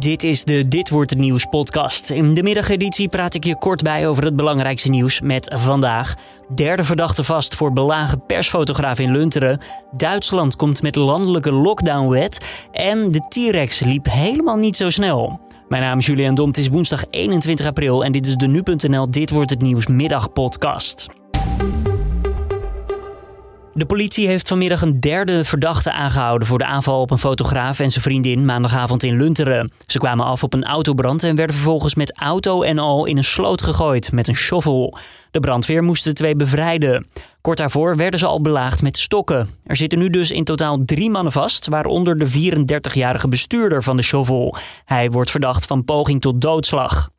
Dit is de Dit wordt het nieuws podcast. In de middageditie praat ik je kort bij over het belangrijkste nieuws met vandaag. Derde verdachte vast voor belagen persfotograaf in Lunteren. Duitsland komt met landelijke lockdownwet. En de T-Rex liep helemaal niet zo snel. Mijn naam is Julian Dom. Het is woensdag 21 april en dit is de nu.nl Dit wordt het nieuws middagpodcast. De politie heeft vanmiddag een derde verdachte aangehouden voor de aanval op een fotograaf en zijn vriendin maandagavond in Lunteren. Ze kwamen af op een autobrand en werden vervolgens met auto en al in een sloot gegooid met een shovel. De brandweer moest de twee bevrijden. Kort daarvoor werden ze al belaagd met stokken. Er zitten nu dus in totaal drie mannen vast, waaronder de 34-jarige bestuurder van de shovel. Hij wordt verdacht van poging tot doodslag.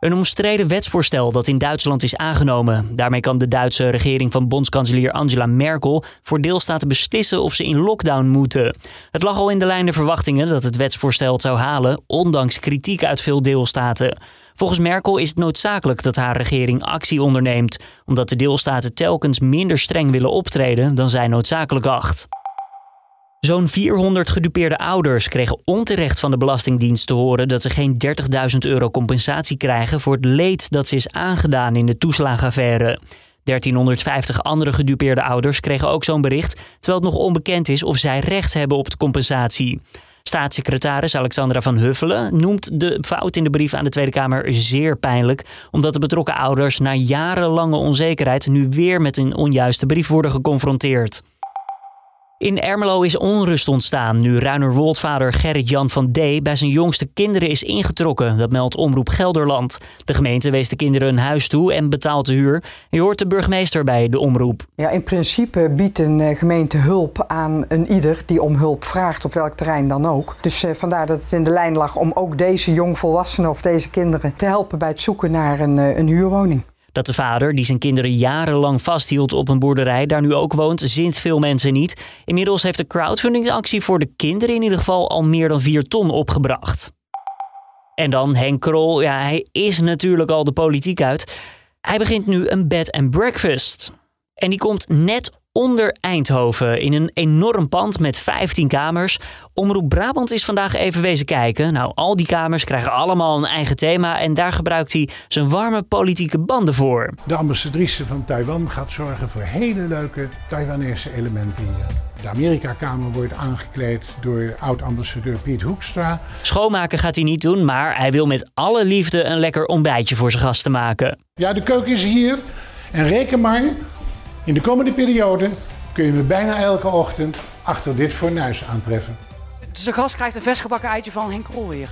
Een omstreden wetsvoorstel dat in Duitsland is aangenomen. Daarmee kan de Duitse regering van bondskanselier Angela Merkel voor deelstaten beslissen of ze in lockdown moeten. Het lag al in de lijn der verwachtingen dat het wetsvoorstel het zou halen, ondanks kritiek uit veel deelstaten. Volgens Merkel is het noodzakelijk dat haar regering actie onderneemt, omdat de deelstaten telkens minder streng willen optreden dan zij noodzakelijk acht. Zo'n 400 gedupeerde ouders kregen onterecht van de Belastingdienst te horen dat ze geen 30.000 euro compensatie krijgen voor het leed dat ze is aangedaan in de toeslagaffaire. 1350 andere gedupeerde ouders kregen ook zo'n bericht, terwijl het nog onbekend is of zij recht hebben op de compensatie. Staatssecretaris Alexandra van Huffelen noemt de fout in de brief aan de Tweede Kamer zeer pijnlijk, omdat de betrokken ouders na jarenlange onzekerheid nu weer met een onjuiste brief worden geconfronteerd. In Ermelo is onrust ontstaan nu Ruinerwoldvader Gerrit-Jan van D. bij zijn jongste kinderen is ingetrokken. Dat meldt Omroep Gelderland. De gemeente wees de kinderen een huis toe en betaalt de huur. Je hoort de burgemeester bij de omroep. Ja, in principe biedt een eh, gemeente hulp aan een ieder die om hulp vraagt, op welk terrein dan ook. Dus eh, vandaar dat het in de lijn lag om ook deze jongvolwassenen of deze kinderen te helpen bij het zoeken naar een, eh, een huurwoning. Dat de vader, die zijn kinderen jarenlang vasthield op een boerderij, daar nu ook woont, zint veel mensen niet. Inmiddels heeft de crowdfundingactie voor de kinderen in ieder geval al meer dan 4 ton opgebracht. En dan Henk Krol, ja, hij is natuurlijk al de politiek uit. Hij begint nu een bed and breakfast. En die komt net onder Eindhoven in een enorm pand met 15 kamers. Omroep Brabant is vandaag even wezen kijken. Nou, al die kamers krijgen allemaal een eigen thema en daar gebruikt hij zijn warme politieke banden voor. De ambassadrice van Taiwan gaat zorgen voor hele leuke Taiwanese elementen hier. De Amerika-kamer wordt aangekleed door oud-ambassadeur Piet Hoekstra. Schoonmaken gaat hij niet doen, maar hij wil met alle liefde een lekker ontbijtje voor zijn gasten maken. Ja, de keuken is hier. En reken maar, in de komende periode kun je me bijna elke ochtend achter dit fornuis aantreffen. Dus de gast krijgt een versgebakken eitje van Henk Krol weer.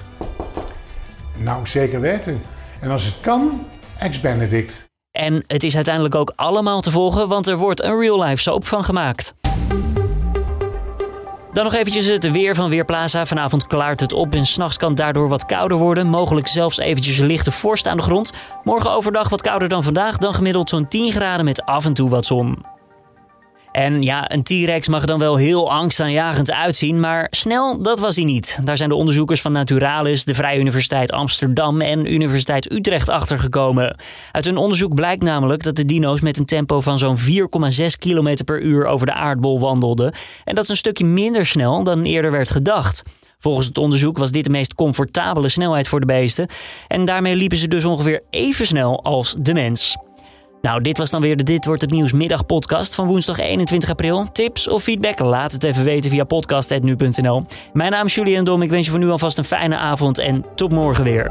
Nou, zeker weten. En als het kan, ex-Benedict. En het is uiteindelijk ook allemaal te volgen, want er wordt een real-life soap van gemaakt. Dan nog eventjes het weer van Weerplaza. Vanavond klaart het op en s'nachts kan het daardoor wat kouder worden. Mogelijk zelfs eventjes lichte vorst aan de grond. Morgen overdag wat kouder dan vandaag. Dan gemiddeld zo'n 10 graden met af en toe wat zon. En ja, een T-Rex mag dan wel heel angstaanjagend uitzien, maar snel, dat was hij niet. Daar zijn de onderzoekers van Naturalis, de Vrije Universiteit Amsterdam en Universiteit Utrecht achtergekomen. Uit hun onderzoek blijkt namelijk dat de dino's met een tempo van zo'n 4,6 km per uur over de aardbol wandelden. En dat is een stukje minder snel dan eerder werd gedacht. Volgens het onderzoek was dit de meest comfortabele snelheid voor de beesten. En daarmee liepen ze dus ongeveer even snel als de mens. Nou, dit was dan weer de Dit Wordt Het Nieuws middagpodcast van woensdag 21 april. Tips of feedback? Laat het even weten via podcast.nu.nl. Mijn naam is Julian Dom. Ik wens je voor nu alvast een fijne avond en tot morgen weer.